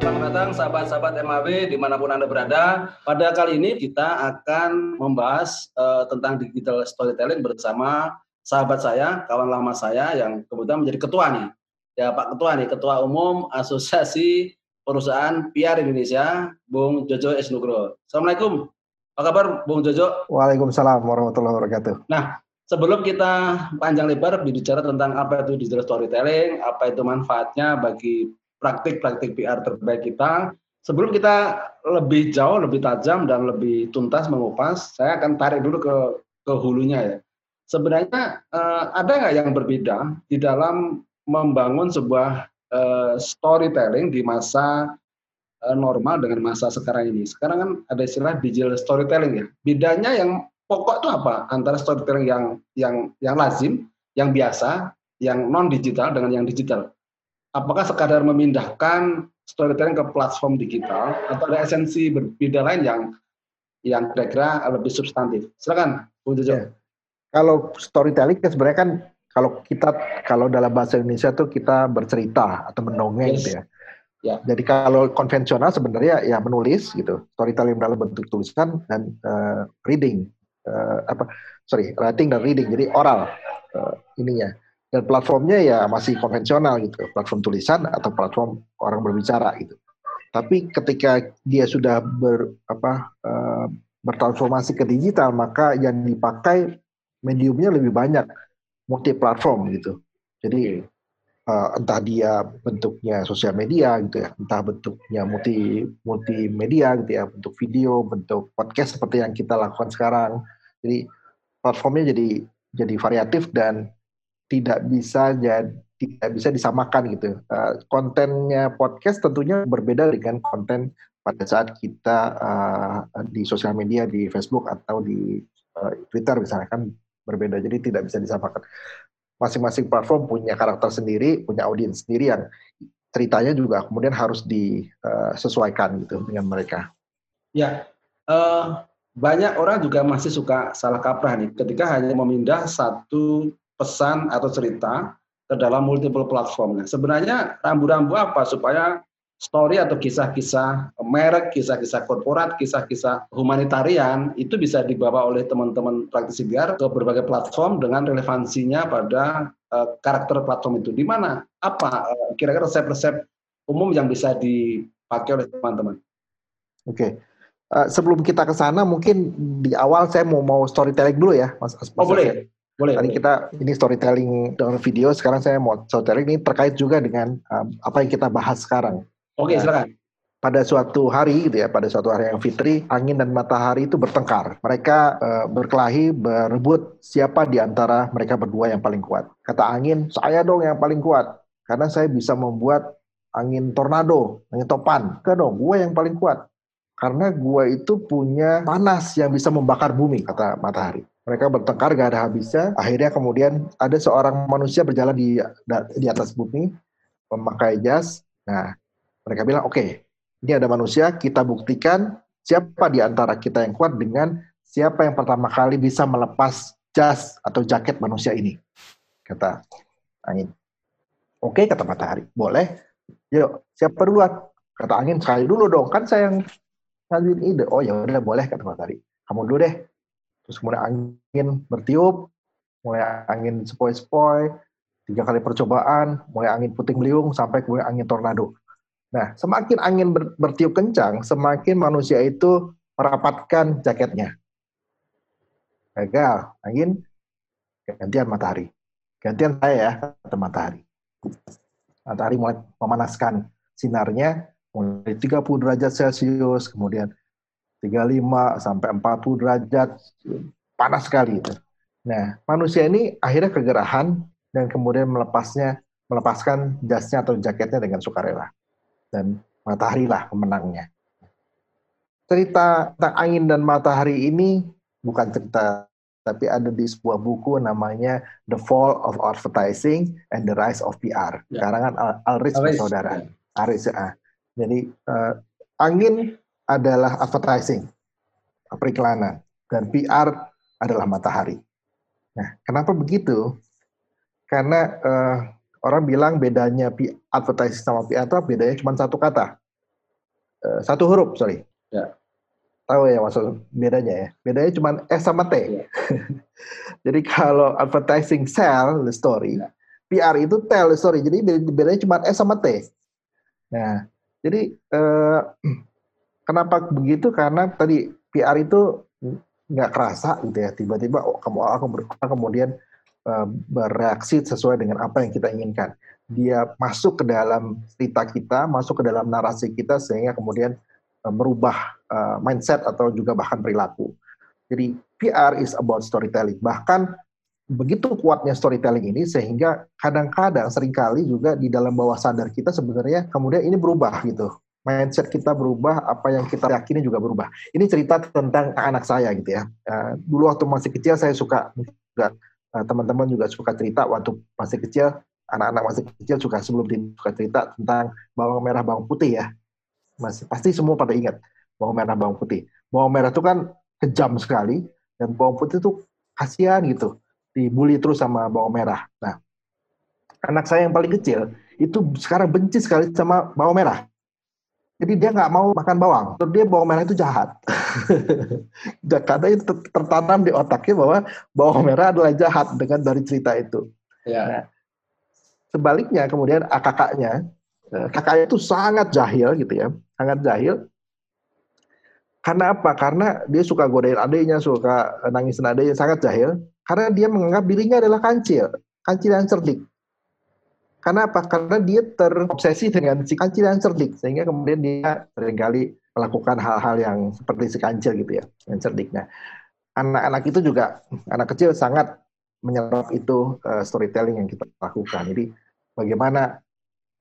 Selamat datang sahabat-sahabat MAW di mana pun Anda berada. Pada kali ini kita akan membahas uh, tentang digital storytelling bersama sahabat saya, kawan lama saya yang kebetulan menjadi ketua nih. Ya Pak Ketua nih, Ketua Umum Asosiasi Perusahaan PR Indonesia, Bung Jojo Esnugro. Assalamualaikum. Apa kabar Bung Jojo? Waalaikumsalam warahmatullahi wabarakatuh. Nah, sebelum kita panjang lebar bicara tentang apa itu digital storytelling, apa itu manfaatnya bagi praktik-praktik PR terbaik kita, sebelum kita lebih jauh, lebih tajam dan lebih tuntas mengupas, saya akan tarik dulu ke ke hulunya ya. Sebenarnya eh, ada nggak yang berbeda di dalam membangun sebuah eh, storytelling di masa Eh, normal dengan masa sekarang ini. Sekarang kan ada istilah digital storytelling ya. Bedanya yang pokok itu apa antara storytelling yang yang yang lazim, yang biasa, yang non digital dengan yang digital? Apakah sekadar memindahkan storytelling ke platform digital atau ada esensi berbeda lain yang yang kira-kira lebih substantif? Silakan, Bu Jojo. Ya. Kalau storytelling kan sebenarnya kan kalau kita kalau dalam bahasa Indonesia tuh kita bercerita atau mendongeng yes. gitu ya. Ya. Jadi kalau konvensional sebenarnya ya menulis gitu, storytelling dalam bentuk tulisan dan uh, reading, uh, apa, sorry, writing dan reading, jadi oral uh, ininya. Dan platformnya ya masih konvensional gitu, platform tulisan atau platform orang berbicara gitu. Tapi ketika dia sudah ber, apa, uh, bertransformasi ke digital, maka yang dipakai mediumnya lebih banyak, multi platform gitu. Jadi uh, entah dia bentuknya sosial media gitu ya, entah bentuknya multi multimedia gitu ya, bentuk video, bentuk podcast seperti yang kita lakukan sekarang. Jadi platformnya jadi jadi variatif dan tidak bisa jadi tidak bisa disamakan gitu. Uh, kontennya podcast tentunya berbeda dengan konten pada saat kita uh, di sosial media di Facebook atau di uh, Twitter misalnya kan berbeda. Jadi tidak bisa disamakan masing-masing platform punya karakter sendiri, punya audiens sendiri yang ceritanya juga kemudian harus disesuaikan gitu dengan mereka. Ya, uh, banyak orang juga masih suka salah kaprah nih ketika hanya memindah satu pesan atau cerita ke dalam multiple platform. Nah, sebenarnya rambu-rambu apa supaya story atau kisah-kisah merek, kisah-kisah korporat, kisah-kisah humanitarian itu bisa dibawa oleh teman-teman praktisi biar ke berbagai platform dengan relevansinya pada uh, karakter platform itu. Di mana? Apa uh, kira-kira resep-resep umum yang bisa dipakai oleh teman-teman? Oke. Okay. Uh, eh, sebelum kita ke sana, mungkin di awal saya mau mau storytelling dulu ya, Mas. Mas oh boleh. Boleh. Tadi kita ini storytelling dengan video, sekarang saya mau storytelling ini terkait juga dengan um, apa yang kita bahas sekarang. Oke, nah, silakan. Pada suatu hari gitu ya, pada suatu hari yang fitri, angin dan matahari itu bertengkar. Mereka uh, berkelahi, berebut siapa di antara mereka berdua yang paling kuat. Kata angin, saya dong yang paling kuat. Karena saya bisa membuat angin tornado, angin topan. Kan dong, gue yang paling kuat. Karena gue itu punya panas yang bisa membakar bumi, kata matahari mereka bertengkar gak ada habisnya. Akhirnya kemudian ada seorang manusia berjalan di di atas bumi memakai jas. Nah, mereka bilang, oke, okay, ini ada manusia, kita buktikan siapa di antara kita yang kuat dengan siapa yang pertama kali bisa melepas jas atau jaket manusia ini. Kata angin. Oke, okay, kata matahari. Boleh. Yuk, siapa duluan? Kata angin, saya dulu dong. Kan saya yang ngajuin ide. Oh ya udah boleh, kata matahari. Kamu dulu deh. Terus kemudian angin bertiup, mulai angin sepoi-sepoi, tiga kali percobaan, mulai angin puting beliung, sampai kemudian angin tornado. Nah, semakin angin ber, bertiup kencang, semakin manusia itu merapatkan jaketnya. Gagal, angin gantian matahari. Gantian saya ya, kata matahari. Matahari mulai memanaskan sinarnya mulai 30 derajat Celcius, kemudian 35 sampai 40 derajat, panas sekali itu. Nah, manusia ini akhirnya kegerahan dan kemudian melepasnya, melepaskan jasnya atau jaketnya dengan sukarela dan matahari lah pemenangnya. Cerita tentang angin dan matahari ini bukan cerita tapi ada di sebuah buku namanya The Fall of Advertising and the Rise of PR. Ya. Karangan Al Alris saudara. Aris ya. Jadi uh, angin adalah advertising, periklanan, dan PR adalah matahari. Nah, kenapa begitu? Karena uh, orang bilang bedanya advertising sama PR itu bedanya cuma satu kata, uh, satu huruf, sorry. Ya. Tahu ya maksud bedanya ya. Bedanya cuma S sama T. Ya. Jadi kalau advertising sell the story, ya. PR itu tell the story. Jadi bedanya cuma S sama T. Nah, jadi uh, kenapa begitu? Karena tadi PR itu nggak kerasa gitu ya. Tiba-tiba oh, kamu aku kemudian uh, bereaksi sesuai dengan apa yang kita inginkan dia masuk ke dalam cerita kita, masuk ke dalam narasi kita sehingga kemudian uh, merubah uh, mindset atau juga bahkan perilaku. Jadi PR is about storytelling. Bahkan begitu kuatnya storytelling ini sehingga kadang-kadang sering kali juga di dalam bawah sadar kita sebenarnya kemudian ini berubah gitu. Mindset kita berubah, apa yang kita yakini juga berubah. Ini cerita tentang anak saya gitu ya. Uh, dulu waktu masih kecil saya suka juga teman-teman juga suka cerita. Waktu masih kecil anak-anak masih kecil juga sebelum suka cerita tentang bawang merah bawang putih ya. Masih pasti semua pada ingat bawang merah bawang putih. Bawang merah itu kan kejam sekali dan bawang putih itu kasihan gitu. Dibully terus sama bawang merah. Nah anak saya yang paling kecil itu sekarang benci sekali sama bawang merah jadi dia nggak mau makan bawang terus dia bawang merah itu jahat karena itu tertanam di otaknya bahwa bawang merah adalah jahat dengan dari cerita itu ya. nah, Sebaliknya kemudian kakaknya, eh, kakaknya itu sangat jahil gitu ya, sangat jahil. Karena apa? Karena dia suka godain adiknya, suka nangisin adiknya, sangat jahil. Karena dia menganggap dirinya adalah kancil, kancil yang cerdik. Karena apa? Karena dia terobsesi dengan si kancil yang cerdik, sehingga kemudian dia sering kali melakukan hal-hal yang seperti si kancil gitu ya, yang cerdik. Nah, anak-anak itu juga, anak kecil sangat menyerap itu uh, storytelling yang kita lakukan. Jadi bagaimana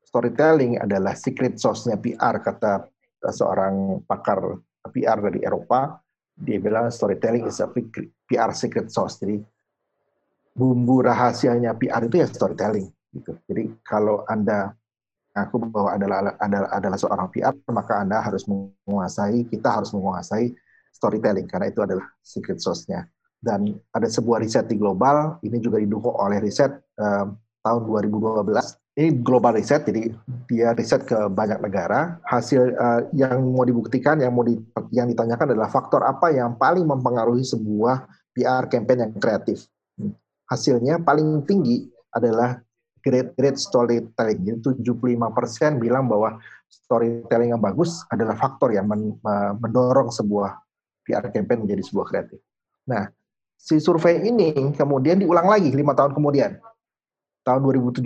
storytelling adalah secret sauce-nya PR kata uh, seorang pakar PR dari Eropa, dia bilang storytelling is a PR secret sauce. Jadi bumbu rahasianya PR itu ya storytelling gitu. Jadi kalau Anda aku bahwa adalah adalah adalah seorang PR, maka Anda harus menguasai, kita harus menguasai storytelling karena itu adalah secret sauce-nya dan ada sebuah riset di global ini juga didukung oleh riset um, tahun 2012 ini global riset jadi dia riset ke banyak negara. Hasil uh, yang mau dibuktikan yang mau di, yang ditanyakan adalah faktor apa yang paling mempengaruhi sebuah PR campaign yang kreatif. Hasilnya paling tinggi adalah great great storytelling. Jadi 75% bilang bahwa storytelling yang bagus adalah faktor yang men, mendorong sebuah PR campaign menjadi sebuah kreatif. Nah si survei ini kemudian diulang lagi lima tahun kemudian. Tahun 2017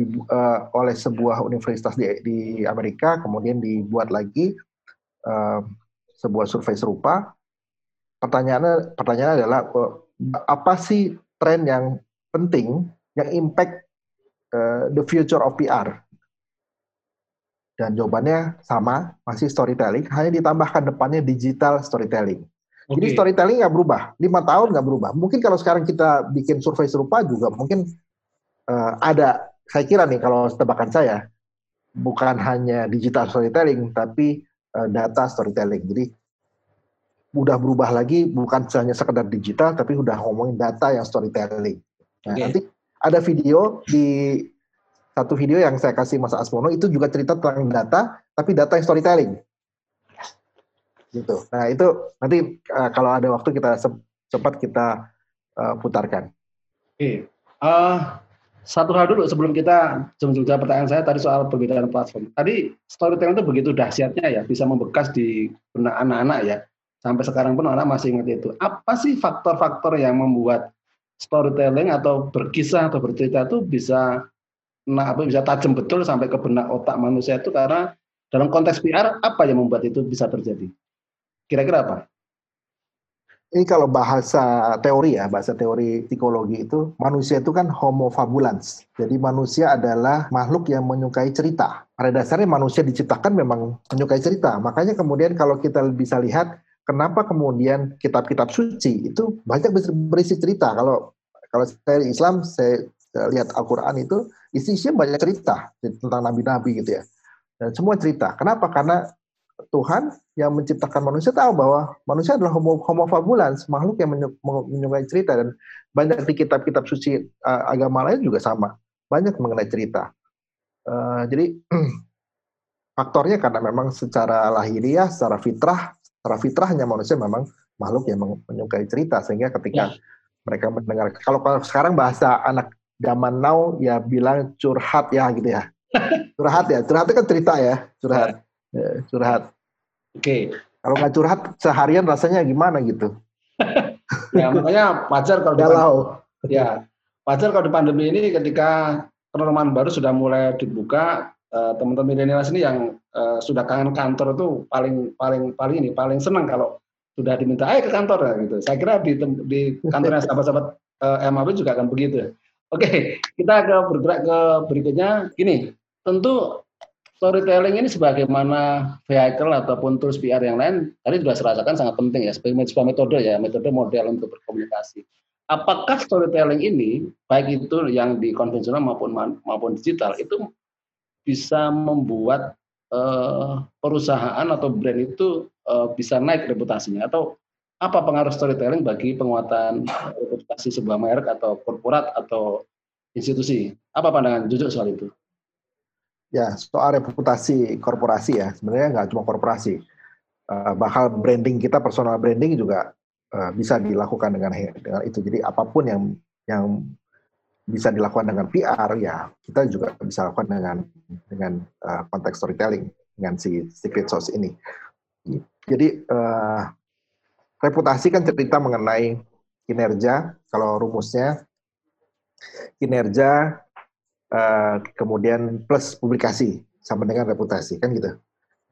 di, uh, oleh sebuah universitas di, di Amerika kemudian dibuat lagi uh, sebuah survei serupa. Pertanyaannya pertanyaannya adalah uh, apa sih tren yang penting yang impact uh, the future of PR dan jawabannya sama masih storytelling hanya ditambahkan depannya digital storytelling Okay. Jadi storytelling nggak berubah, lima tahun nggak berubah. Mungkin kalau sekarang kita bikin survei serupa juga mungkin uh, ada. Saya kira nih kalau tebakan saya bukan hanya digital storytelling tapi uh, data storytelling. Jadi udah berubah lagi bukan hanya sekedar digital tapi udah ngomongin data yang storytelling. Nah, okay. nanti ada video di satu video yang saya kasih Mas Asmono itu juga cerita tentang data tapi data yang storytelling gitu. Nah itu nanti uh, kalau ada waktu kita sempat kita uh, putarkan. Oke, uh, satu hal dulu sebelum kita jawab pertanyaan saya tadi soal perbedaan platform. Tadi storytelling itu begitu dahsyatnya ya, bisa membekas di benak anak-anak ya. Sampai sekarang pun orang masih ingat itu. Apa sih faktor-faktor yang membuat storytelling atau berkisah atau bercerita itu bisa nah apa bisa tajam betul sampai ke benak otak manusia itu karena dalam konteks PR apa yang membuat itu bisa terjadi? Kira-kira apa? Ini kalau bahasa teori ya, bahasa teori psikologi itu, manusia itu kan homo fabulans. Jadi manusia adalah makhluk yang menyukai cerita. Pada dasarnya manusia diciptakan memang menyukai cerita. Makanya kemudian kalau kita bisa lihat, kenapa kemudian kitab-kitab suci itu banyak berisi cerita. Kalau kalau saya Islam, saya lihat Al-Quran itu, isinya banyak cerita tentang nabi-nabi gitu ya. Dan semua cerita. Kenapa? Karena Tuhan yang menciptakan manusia tahu bahwa manusia adalah homo, homo fabulans, makhluk yang menyukai cerita dan banyak di kitab-kitab suci uh, agama lain juga sama, banyak mengenai cerita. Uh, jadi faktornya karena memang secara lahiriah, secara fitrah, secara fitrahnya manusia memang makhluk yang menyukai cerita sehingga ketika ya. mereka mendengar kalau, kalau sekarang bahasa anak zaman now ya bilang curhat ya gitu ya curhat ya curhat itu kan cerita ya curhat ya, curhat oke okay. kalau nggak curhat seharian rasanya gimana gitu ya makanya wajar kalau Galau. ya wajar kalau di pandemi ini ketika kenormalan baru sudah mulai dibuka eh, teman-teman milenial ini yang uh, sudah kangen kantor itu paling paling paling ini paling senang kalau sudah diminta ayo ke kantor ya, gitu. Saya kira di di kantornya sahabat-sahabat uh, eh, MAB juga akan begitu. Oke, kita ke bergerak ke berikutnya. Gini, tentu storytelling ini sebagaimana vehicle ataupun tools PR yang lain tadi sudah saya rasakan sangat penting ya sebagai sebuah metode ya metode model untuk berkomunikasi. Apakah storytelling ini baik itu yang di konvensional maupun maupun digital itu bisa membuat uh, perusahaan atau brand itu uh, bisa naik reputasinya atau apa pengaruh storytelling bagi penguatan reputasi sebuah merek atau korporat atau institusi? Apa pandangan Jujur soal itu? Ya, soal reputasi korporasi ya, sebenarnya nggak cuma korporasi. Uh, bakal branding kita, personal branding juga bisa dilakukan dengan, dengan itu. Jadi apa pun yang yang bisa dilakukan dengan PR ya kita juga bisa lakukan dengan dengan uh, konteks storytelling dengan si secret sauce ini. Jadi uh, reputasi kan cerita mengenai kinerja kalau rumusnya kinerja uh, kemudian plus publikasi sama dengan reputasi kan gitu.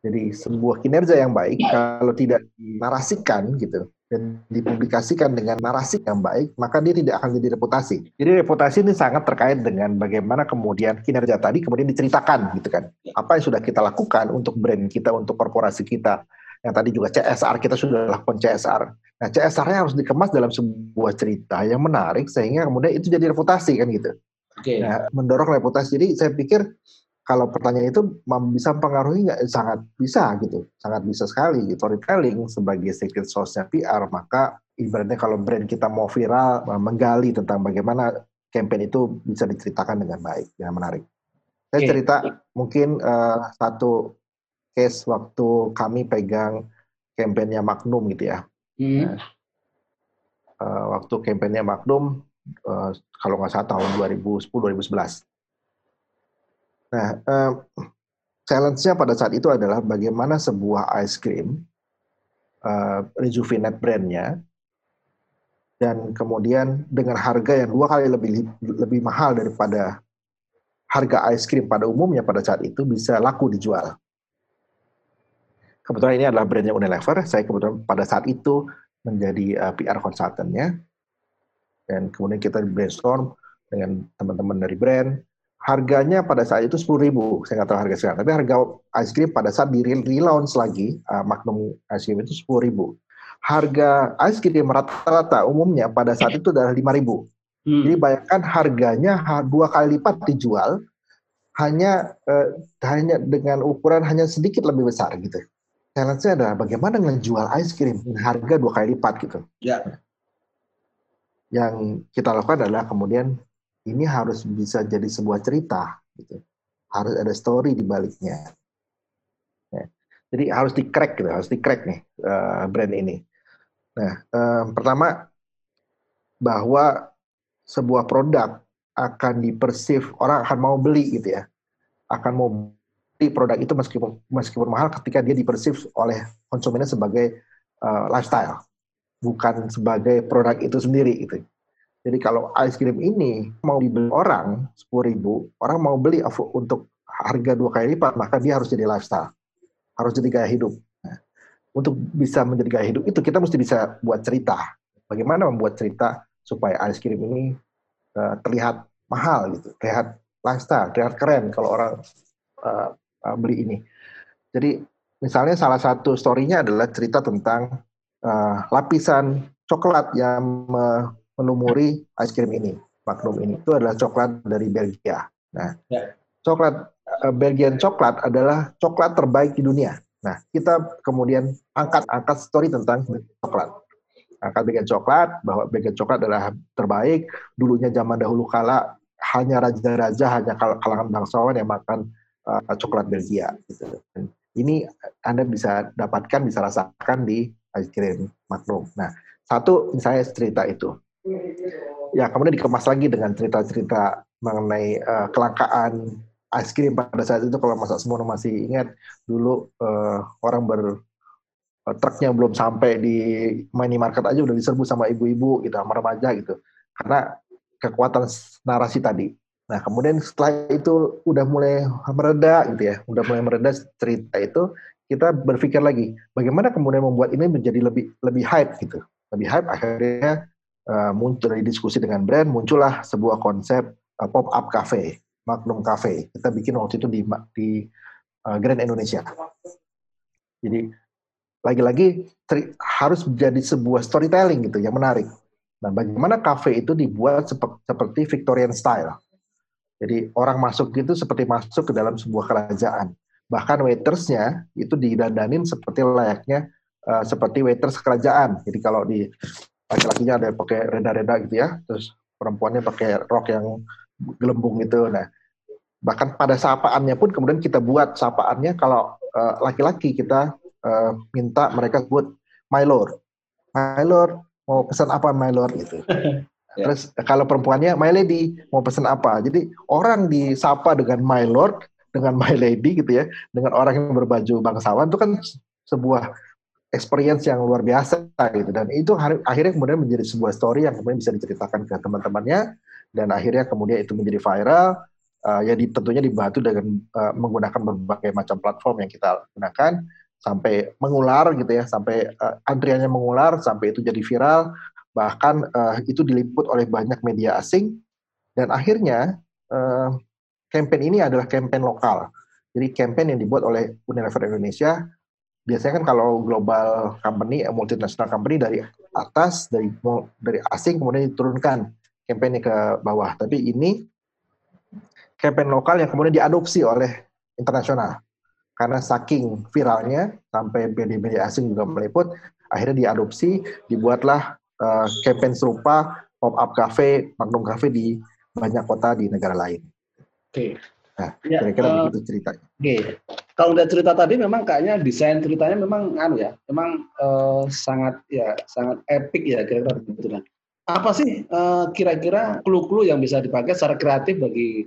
Jadi sebuah kinerja yang baik kalau tidak dinarasikan gitu dan dipublikasikan dengan narasi yang baik, maka dia tidak akan jadi reputasi. Jadi reputasi ini sangat terkait dengan bagaimana kemudian kinerja tadi kemudian diceritakan gitu kan. Apa yang sudah kita lakukan untuk brand kita, untuk korporasi kita. Yang tadi juga CSR kita sudah lakukan CSR. Nah, CSR-nya harus dikemas dalam sebuah cerita yang menarik sehingga kemudian itu jadi reputasi kan gitu. Oke. Okay. Nah, mendorong reputasi. Jadi saya pikir kalau pertanyaan itu bisa mempengaruhi nggak sangat bisa gitu sangat bisa sekali gitu. storytelling sebagai secret sauce-nya PR maka ibaratnya kalau brand kita mau viral menggali tentang bagaimana campaign itu bisa diceritakan dengan baik dengan menarik saya okay. cerita mungkin uh, satu case waktu kami pegang kampanyenya Magnum gitu ya hmm. uh, waktu kampanyenya Magnum uh, kalau nggak salah tahun 2010 2011 Nah, uh, challenge-nya pada saat itu adalah bagaimana sebuah ice cream uh, rejuvenate brand-nya dan kemudian dengan harga yang dua kali lebih lebih mahal daripada harga ice cream pada umumnya pada saat itu bisa laku dijual. Kebetulan ini adalah brandnya Unilever. Saya kebetulan pada saat itu menjadi uh, PR konsultannya dan kemudian kita brainstorm dengan teman-teman dari brand harganya pada saat itu sepuluh ribu, saya nggak tahu harga sekarang. Tapi harga ice cream pada saat di relaunch lagi, uh, Magnum ice cream itu sepuluh ribu. Harga ice cream rata-rata umumnya pada saat itu adalah lima ribu. Hmm. Jadi bayangkan harganya dua kali lipat dijual, hanya uh, hanya dengan ukuran hanya sedikit lebih besar gitu. Challenge-nya adalah bagaimana menjual ice cream dengan harga dua kali lipat gitu. Ya. Yang kita lakukan adalah kemudian ini harus bisa jadi sebuah cerita gitu. harus ada story di baliknya ya. jadi harus di gitu harus di nih uh, brand ini nah um, pertama bahwa sebuah produk akan dipersif orang akan mau beli gitu ya akan mau beli produk itu meskipun meskipun mahal ketika dia dipersif oleh konsumennya sebagai uh, lifestyle bukan sebagai produk itu sendiri gitu jadi kalau ice cream ini mau dibeli orang sepuluh ribu, orang mau beli untuk harga dua kali lipat, maka dia harus jadi lifestyle, harus jadi gaya hidup. Nah, untuk bisa menjadi gaya hidup itu kita mesti bisa buat cerita. Bagaimana membuat cerita supaya ice cream ini uh, terlihat mahal gitu, terlihat lifestyle, terlihat keren kalau orang uh, uh, beli ini. Jadi misalnya salah satu story-nya adalah cerita tentang lapisan coklat yang menumuri ice cream ini, Magnum ini. Itu adalah coklat dari Belgia. Nah, ya. coklat uh, Belgian coklat adalah coklat terbaik di dunia. Nah, kita kemudian angkat angkat story tentang coklat. Angkat Belgian coklat bahwa Belgian coklat adalah terbaik. Dulunya zaman dahulu kala hanya raja-raja, hanya kalangan bangsawan yang makan uh, coklat Belgia. Gitu. Dan ini Anda bisa dapatkan, bisa rasakan di ice cream Magnum. Nah, satu misalnya cerita itu. Ya, kemudian dikemas lagi dengan cerita-cerita mengenai uh, kelangkaan ice cream pada saat itu. Kalau masa semua masih ingat dulu uh, orang ber uh, truknya belum sampai di minimarket aja udah diserbu sama ibu-ibu gitu sama remaja gitu. Karena kekuatan narasi tadi. Nah kemudian setelah itu udah mulai mereda gitu ya. Udah mulai mereda cerita itu kita berpikir lagi bagaimana kemudian membuat ini menjadi lebih lebih hype gitu. Lebih hype akhirnya uh, muncul dari diskusi dengan brand muncullah sebuah konsep uh, pop up cafe Magnum Cafe. Kita bikin waktu itu di di uh, Grand Indonesia. Jadi lagi-lagi harus menjadi sebuah storytelling gitu yang menarik. Nah, bagaimana cafe itu dibuat sep seperti Victorian style. Jadi orang masuk gitu seperti masuk ke dalam sebuah kerajaan. Bahkan waitersnya itu didandanin seperti layaknya uh, seperti waiters kerajaan. Jadi kalau di laki-lakinya ada yang pakai reda-reda gitu ya, terus perempuannya pakai rok yang gelembung itu. Nah, bahkan pada sapaannya pun kemudian kita buat sapaannya kalau eh, laki-laki uh, kita uh, minta mereka buat my lord, my lord mau pesan apa my lord gitu. Ya. Terus kalau perempuannya my lady mau pesan apa. Jadi orang disapa dengan my lord, dengan my lady gitu ya, dengan orang yang berbaju bangsawan itu kan sebuah experience yang luar biasa gitu. Dan itu akhirnya kemudian menjadi sebuah story yang kemudian bisa diceritakan ke teman-temannya. Dan akhirnya kemudian itu menjadi viral. Uh, ya di, tentunya dibantu dengan uh, menggunakan berbagai macam platform yang kita gunakan. Sampai mengular gitu ya sampai uh, antriannya mengular sampai itu jadi viral. Bahkan uh, itu diliput oleh banyak media asing. Dan akhirnya uh, campaign ini adalah campaign lokal. Jadi campaign yang dibuat oleh Unilever Indonesia biasanya kan kalau global company multinational company dari atas dari dari asing kemudian diturunkan campaignnya ke bawah tapi ini campaign lokal yang kemudian diadopsi oleh internasional. Karena saking viralnya sampai media-media asing juga meliput, akhirnya diadopsi, dibuatlah uh, serupa pop-up cafe, Magnum Cafe di banyak kota di negara lain. Oke. Nah, ya, kira-kira uh, begitu ceritanya. Oke. Kalau udah cerita tadi memang kayaknya desain ceritanya memang anu ya, memang uh, sangat ya sangat epic ya kira-kira begitu. Apa sih kira-kira uh, clue-clue yang bisa dipakai secara kreatif bagi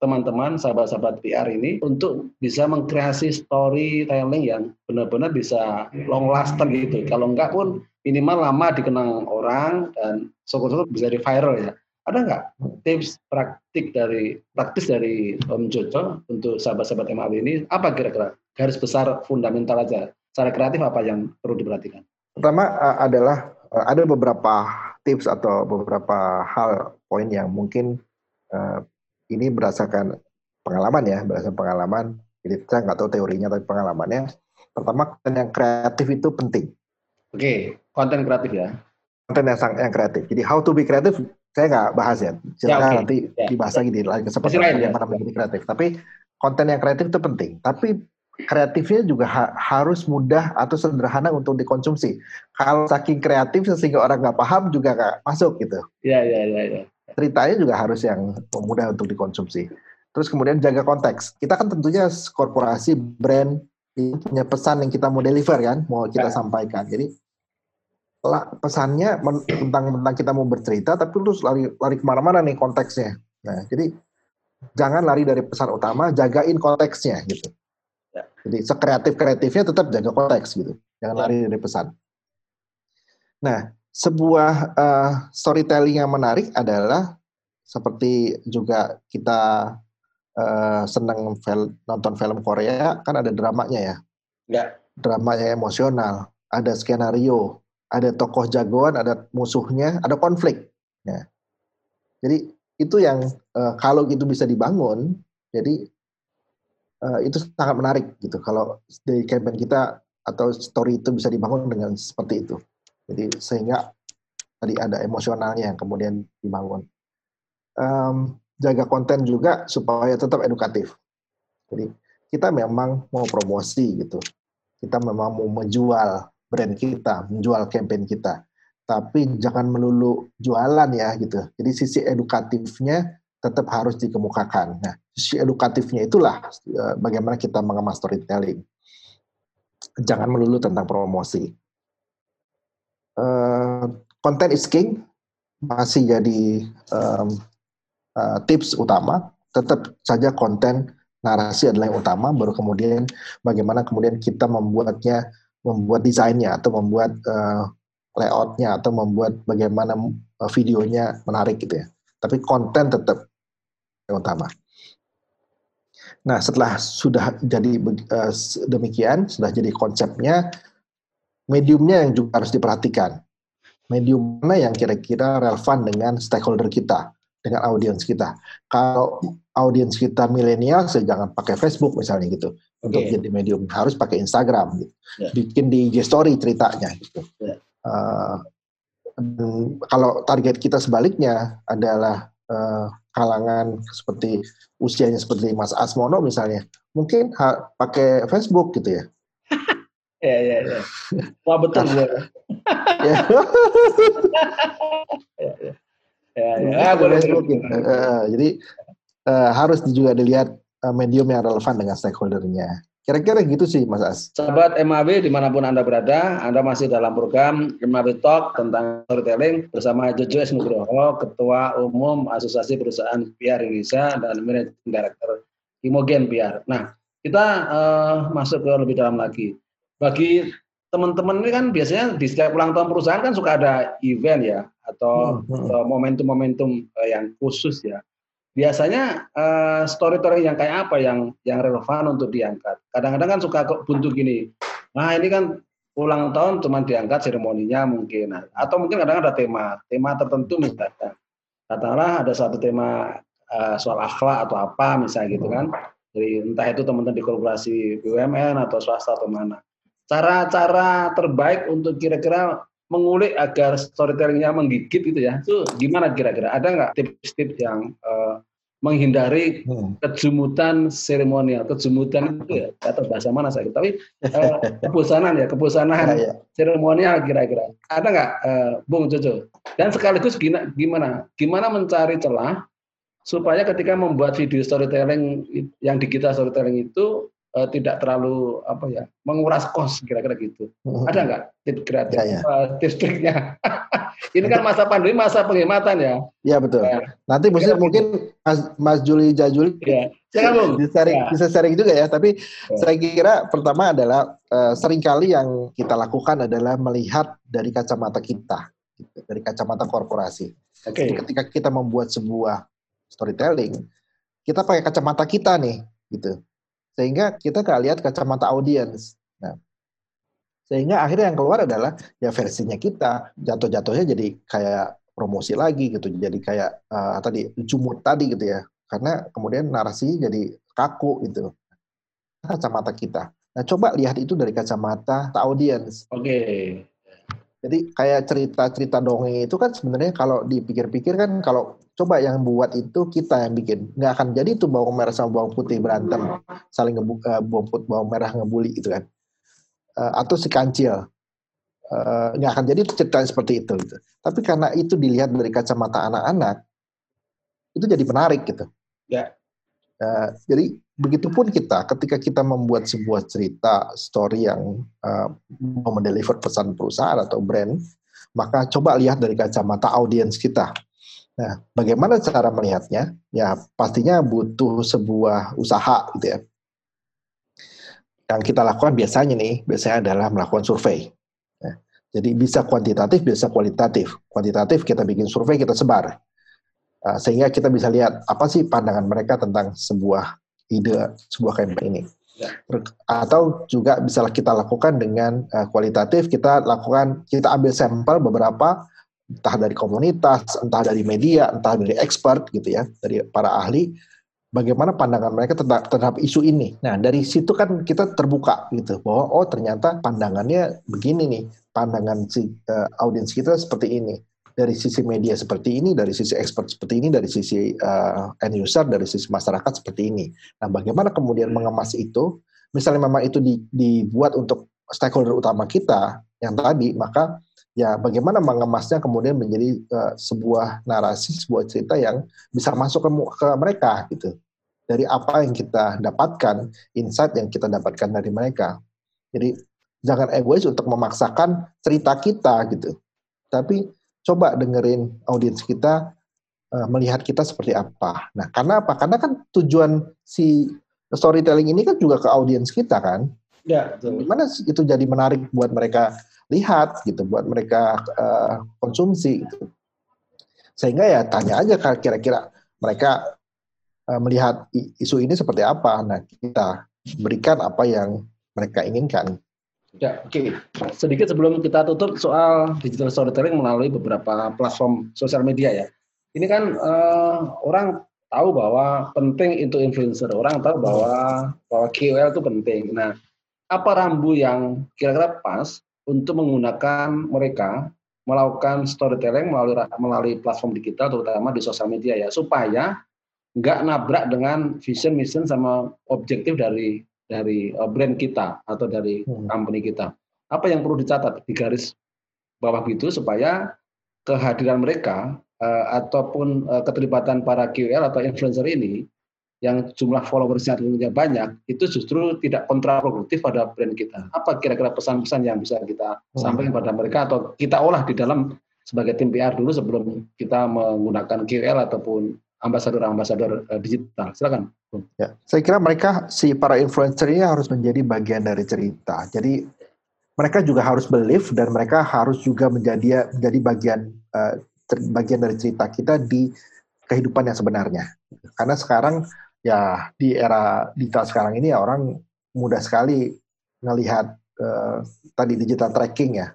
teman-teman sahabat-sahabat PR ini untuk bisa mengkreasi storytelling yang benar-benar bisa long lasting gitu. Kalau enggak pun minimal lama dikenang orang dan syukur-syukur bisa di viral ya. Ada nggak tips praktik dari praktis dari Om Jojo untuk sahabat-sahabat MAW ini? Apa kira-kira garis besar fundamental aja? Secara kreatif apa yang perlu diperhatikan? Pertama adalah ada beberapa tips atau beberapa hal poin yang mungkin ini berdasarkan pengalaman ya, berdasarkan pengalaman. Jadi saya nggak tahu teorinya tapi pengalamannya. Pertama konten yang kreatif itu penting. Oke, konten kreatif ya. Konten yang yang kreatif. Jadi how to be kreatif saya nggak bahas ya. Silakan ya, okay. nanti ya, dibahas lagi di lain kesempatan yang mana menjadi kreatif. Tapi konten yang kreatif itu penting. Tapi kreatifnya juga ha harus mudah atau sederhana untuk dikonsumsi. Kalau saking kreatif sehingga orang nggak paham juga nggak masuk gitu. Iya iya iya. Ya ceritanya juga harus yang mudah untuk dikonsumsi. Terus kemudian jaga konteks. Kita kan tentunya korporasi, brand, punya pesan yang kita mau deliver kan, mau kita ya. sampaikan. Jadi pesannya tentang tentang kita mau bercerita, tapi terus lari lari ke mana-mana nih konteksnya. Nah, jadi jangan lari dari pesan utama, jagain konteksnya gitu. Ya. Jadi sekreatif kreatifnya tetap jaga konteks gitu, jangan ya. lari dari pesan. Nah, sebuah uh, storytelling yang menarik adalah seperti juga kita uh, senang film, nonton film Korea kan ada dramanya ya. Ya. Dramanya emosional, ada skenario, ada tokoh jagoan, ada musuhnya, ada konflik. Ya. Jadi itu yang uh, kalau itu bisa dibangun, jadi uh, itu sangat menarik gitu. Kalau dari campaign kita atau story itu bisa dibangun dengan seperti itu. Jadi sehingga tadi ada emosionalnya yang kemudian dibangun. Um, jaga konten juga supaya tetap edukatif. Jadi kita memang mau promosi gitu. Kita memang mau menjual brand kita, menjual campaign kita. Tapi jangan melulu jualan ya gitu. Jadi sisi edukatifnya tetap harus dikemukakan. Nah, sisi edukatifnya itulah uh, bagaimana kita mengemas storytelling. jangan melulu tentang promosi. Uh, content is king masih jadi um, uh, tips utama. Tetap saja konten narasi adalah yang utama. Baru kemudian bagaimana kemudian kita membuatnya, membuat desainnya atau membuat uh, layoutnya atau membuat bagaimana videonya menarik gitu ya. Tapi konten tetap yang utama. Nah, setelah sudah jadi uh, demikian, sudah jadi konsepnya, mediumnya yang juga harus diperhatikan. Medium mana yang kira-kira relevan dengan stakeholder kita, dengan audiens kita. Kalau audiens kita milenial, saya jangan pakai Facebook misalnya gitu. Okay. Untuk jadi medium harus pakai Instagram, gitu. Yeah. bikin di IG Story ceritanya. Gitu. Yeah. Uh, kalau target kita sebaliknya adalah uh, kalangan seperti usianya seperti Mas Asmono misalnya, mungkin ha, pakai Facebook gitu ya. ya ya ya. Wah betul ya. ya. Ya, ya, ya, boleh. Gitu. Uh, jadi uh, harus juga dilihat uh, medium yang relevan dengan stakeholdernya. Kira-kira gitu sih Mas As. Sahabat MAB di mana pun Anda berada, Anda masih dalam program MAB Talk tentang storytelling bersama Jojo S. Nugroho, Ketua Umum Asosiasi Perusahaan PR Indonesia dan Managing Director Imogen PR. Nah, kita uh, masuk ke lebih dalam lagi. Bagi teman-teman ini kan biasanya di setiap ulang tahun perusahaan kan suka ada event ya atau hmm, hmm. momentum-momentum uh, yang khusus ya biasanya uh, storytelling yang kayak apa yang yang relevan untuk diangkat. Kadang-kadang kan suka buntu gini. Nah ini kan ulang tahun cuma diangkat seremoninya mungkin atau mungkin kadang ada tema tema tertentu misalnya katakanlah ada satu tema uh, soal akhlak atau apa misalnya gitu kan jadi entah itu teman-teman di korporasi BUMN atau swasta atau mana cara-cara terbaik untuk kira-kira mengulik agar storytellingnya menggigit gitu ya. Itu gimana kira-kira? Ada nggak tips-tips yang uh, menghindari hmm. kejumutan seremonial? Kejumutan itu ya atau bahasa mana saya tapi uh, kebosanan ya kebosanan ya, ya. seremonial kira-kira. Ada nggak uh, Bung Jojo? Dan sekaligus gimana gimana? Gimana mencari celah supaya ketika membuat video storytelling yang digital storytelling itu uh, tidak terlalu apa ya menguras kos kira-kira gitu. Hmm. Ada nggak tips kreatif, ya, ya. Uh, tips triknya? Ini kan masa pandemi, masa penghematan ya. Iya betul. Ya. Nanti mungkin mungkin Mas, Mas Juli Jajuli ya. Jangan bisa sharing, ya. bisa sharing juga ya. Tapi ya. saya kira pertama adalah uh, sering kali yang kita lakukan adalah melihat dari kacamata kita, gitu, dari kacamata korporasi. Okay. Jadi ketika kita membuat sebuah storytelling, kita pakai kacamata kita nih, gitu sehingga kita lihat kacamata audiens. Nah, sehingga akhirnya yang keluar adalah ya versinya kita jatuh-jatuhnya jadi kayak promosi lagi gitu, jadi kayak uh, tadi jumut tadi gitu ya, karena kemudian narasi jadi kaku gitu. Kacamata kita. Nah, coba lihat itu dari kacamata audiens. Oke. Okay. Jadi kayak cerita-cerita dongeng itu kan sebenarnya kalau dipikir-pikir kan kalau coba yang buat itu kita yang bikin nggak akan jadi itu bawang merah sama bawang putih berantem saling ngebu uh, bawang putih bawang merah ngebully gitu kan uh, atau si kancil uh, nggak akan jadi cerita seperti itu gitu. Tapi karena itu dilihat dari kacamata anak-anak itu jadi menarik gitu. Ya. Uh, jadi begitupun kita ketika kita membuat sebuah cerita story yang uh, mau mendeliver pesan perusahaan atau brand, maka coba lihat dari kacamata audiens kita Nah, bagaimana cara melihatnya? Ya, pastinya butuh sebuah usaha gitu ya. Yang kita lakukan biasanya nih, biasanya adalah melakukan survei. Ya, jadi bisa kuantitatif, bisa kualitatif. Kuantitatif kita bikin survei, kita sebar. Uh, sehingga kita bisa lihat apa sih pandangan mereka tentang sebuah ide, sebuah campaign ini. Ya. Atau juga bisa kita lakukan dengan uh, kualitatif, kita lakukan, kita ambil sampel beberapa entah dari komunitas, entah dari media, entah dari expert gitu ya, dari para ahli, bagaimana pandangan mereka terhadap, terhadap isu ini. Nah, dari situ kan kita terbuka gitu bahwa oh ternyata pandangannya begini nih, pandangan si uh, audiens kita seperti ini. Dari sisi media seperti ini, dari sisi expert seperti ini, dari sisi uh, end user, dari sisi masyarakat seperti ini. Nah, bagaimana kemudian mengemas itu? Misalnya memang itu di, dibuat untuk stakeholder utama kita yang tadi, maka ya bagaimana mengemasnya kemudian menjadi uh, sebuah narasi, sebuah cerita yang bisa masuk ke, ke mereka gitu. Dari apa yang kita dapatkan, insight yang kita dapatkan dari mereka. Jadi jangan egois untuk memaksakan cerita kita gitu. Tapi coba dengerin audiens kita uh, melihat kita seperti apa. Nah, karena apa? Karena kan tujuan si storytelling ini kan juga ke audiens kita kan. Ya, betul. Gimana itu jadi menarik buat mereka lihat gitu, buat mereka uh, konsumsi gitu. Sehingga ya tanya aja kira-kira mereka uh, melihat isu ini seperti apa. Nah, kita berikan apa yang mereka inginkan. Ya, oke. Okay. Sedikit sebelum kita tutup soal digital storytelling melalui beberapa platform sosial media ya. Ini kan uh, orang tahu bahwa penting itu influencer. Orang tahu bahwa bahwa KOL itu penting. Nah, apa rambu yang kira-kira pas untuk menggunakan mereka melakukan storytelling melalui melalui platform digital terutama di sosial media ya supaya nggak nabrak dengan vision mission sama objektif dari dari uh, brand kita atau dari hmm. company kita apa yang perlu dicatat di garis bawah gitu supaya kehadiran mereka uh, ataupun uh, keterlibatan para KOL atau influencer ini yang jumlah followersnya tentunya banyak, itu justru tidak kontraproduktif pada brand kita. Apa kira-kira pesan-pesan yang bisa kita hmm. sampaikan pada mereka atau kita olah di dalam sebagai tim PR dulu sebelum kita menggunakan QL ataupun ambasador-ambasador uh, digital. Silakan. Ya, saya kira mereka si para influencer ini harus menjadi bagian dari cerita. Jadi mereka juga harus believe dan mereka harus juga menjadi menjadi bagian uh, bagian dari cerita kita di kehidupan yang sebenarnya. Karena sekarang ya di era digital sekarang ini ya orang mudah sekali melihat uh, tadi digital tracking ya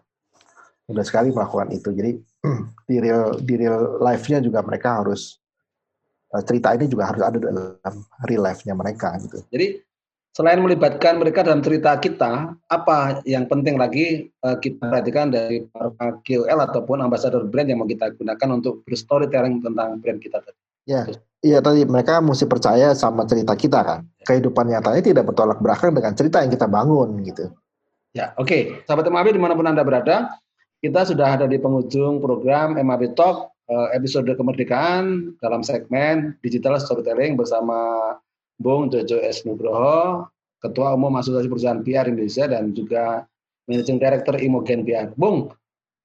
mudah sekali melakukan itu jadi di real di real life-nya juga mereka harus cerita ini juga harus ada dalam real life-nya mereka gitu jadi selain melibatkan mereka dalam cerita kita apa yang penting lagi uh, kita perhatikan dari para KOL ataupun ambasador brand yang mau kita gunakan untuk berstorytelling tentang brand kita tadi ya Iya tadi mereka mesti percaya sama cerita kita kan. Kehidupan nyatanya tidak bertolak belakang dengan cerita yang kita bangun gitu. Ya oke, okay. sahabat MAB di mana pun anda berada, kita sudah ada di penghujung program MAB Talk eh, episode kemerdekaan dalam segmen digital storytelling bersama Bung Jojo S Nugroho, Ketua Umum Asosiasi Perusahaan PR Indonesia dan juga Managing Director Imogen PR. Bung,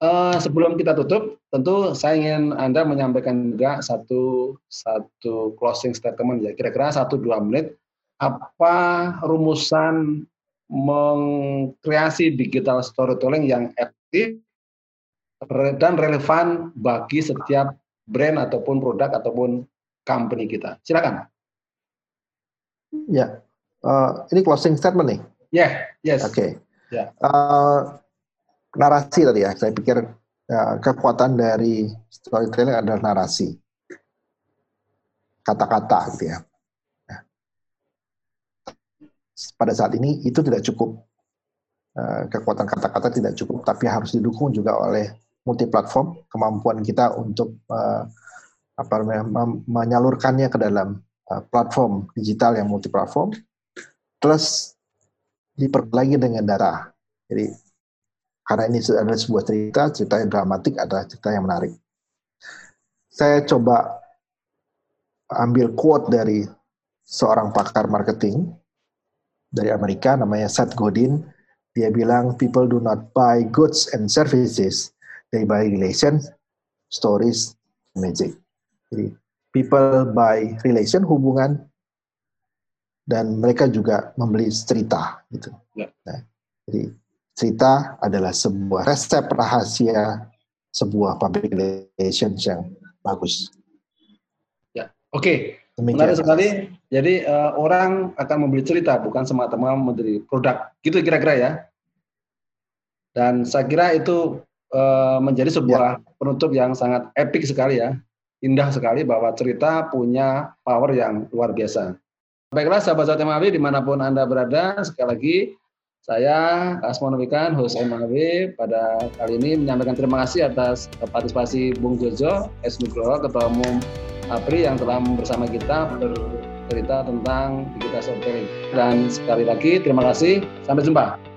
Uh, sebelum kita tutup, tentu saya ingin Anda menyampaikan juga satu satu closing statement ya, kira-kira satu dua menit. Apa rumusan mengkreasi digital storytelling yang efektif dan relevan bagi setiap brand ataupun produk ataupun company kita. Silakan. Ya, uh, ini closing statement nih. Ya, yeah, yes. Oke. Okay. Ya. Yeah. Uh, narasi tadi ya. Saya pikir ya, kekuatan dari storytelling adalah narasi. Kata-kata gitu ya. ya. Pada saat ini itu tidak cukup. Kekuatan kata-kata tidak cukup, tapi harus didukung juga oleh multi platform, kemampuan kita untuk uh, apa menyalurkannya ke dalam uh, platform digital yang multi platform, plus diperlagi dengan darah. Jadi karena ini adalah sebuah cerita, cerita yang dramatik adalah cerita yang menarik. Saya coba ambil quote dari seorang pakar marketing dari Amerika, namanya Seth Godin. Dia bilang, people do not buy goods and services, they buy relations, stories, magic. Jadi, people buy relation, hubungan, dan mereka juga membeli cerita. gitu. Ya. Nah, jadi cerita adalah sebuah resep rahasia sebuah public relations yang bagus. Ya, oke. Okay. Menarik sekali. Jadi uh, orang akan membeli cerita bukan semata-mata membeli produk. Gitu kira-kira ya. Dan saya kira itu uh, menjadi sebuah ya. penutup yang sangat epic sekali ya. Indah sekali bahwa cerita punya power yang luar biasa. Baiklah sahabat-sahabat MAB di mana pun Anda berada, sekali lagi saya Asmono Wikan, host MAW pada kali ini menyampaikan terima kasih atas partisipasi Bung Jojo S. Nugroho, Ketua Umum APRI yang telah bersama kita bercerita tentang digital storytelling. Dan sekali lagi terima kasih, sampai jumpa.